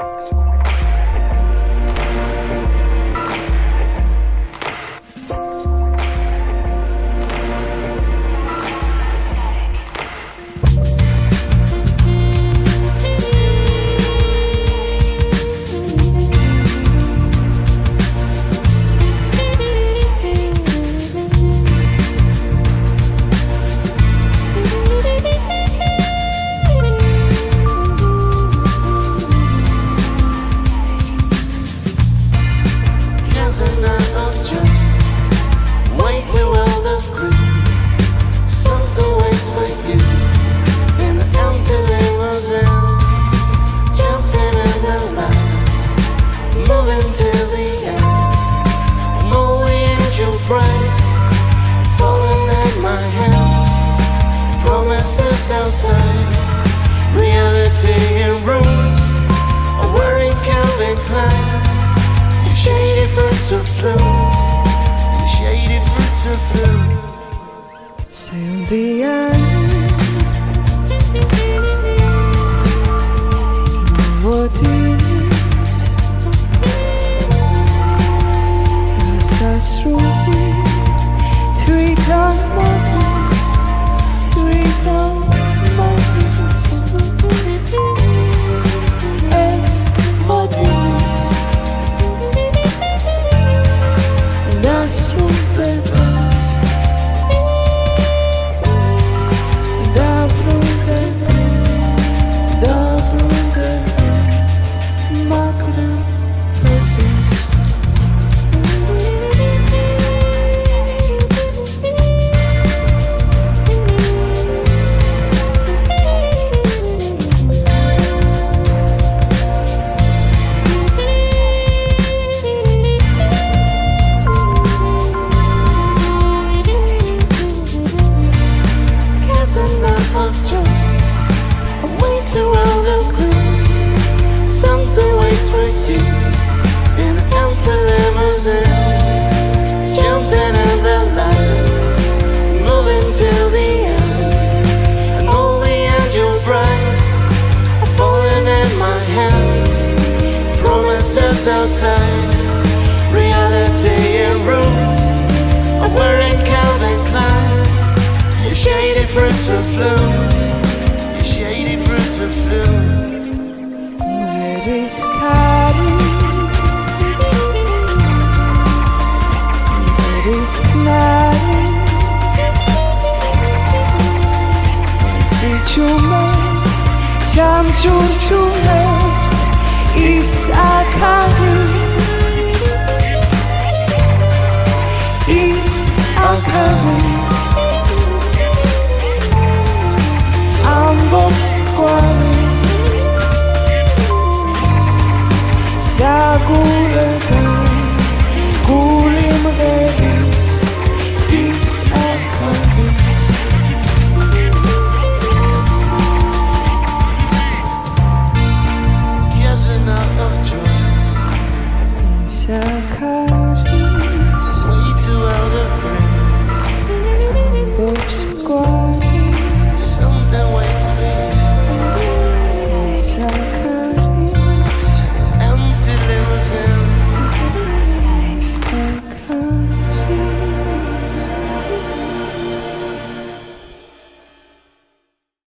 It's promises outside. Reality you in an empty limousine. Jumping in the lights, moving till the end. And all the angel brights are falling in my hands. Promises outside, reality in rooms. I'm wearing Calvin Klein. You shady fruits of flu. Junt Jumeus Issacharis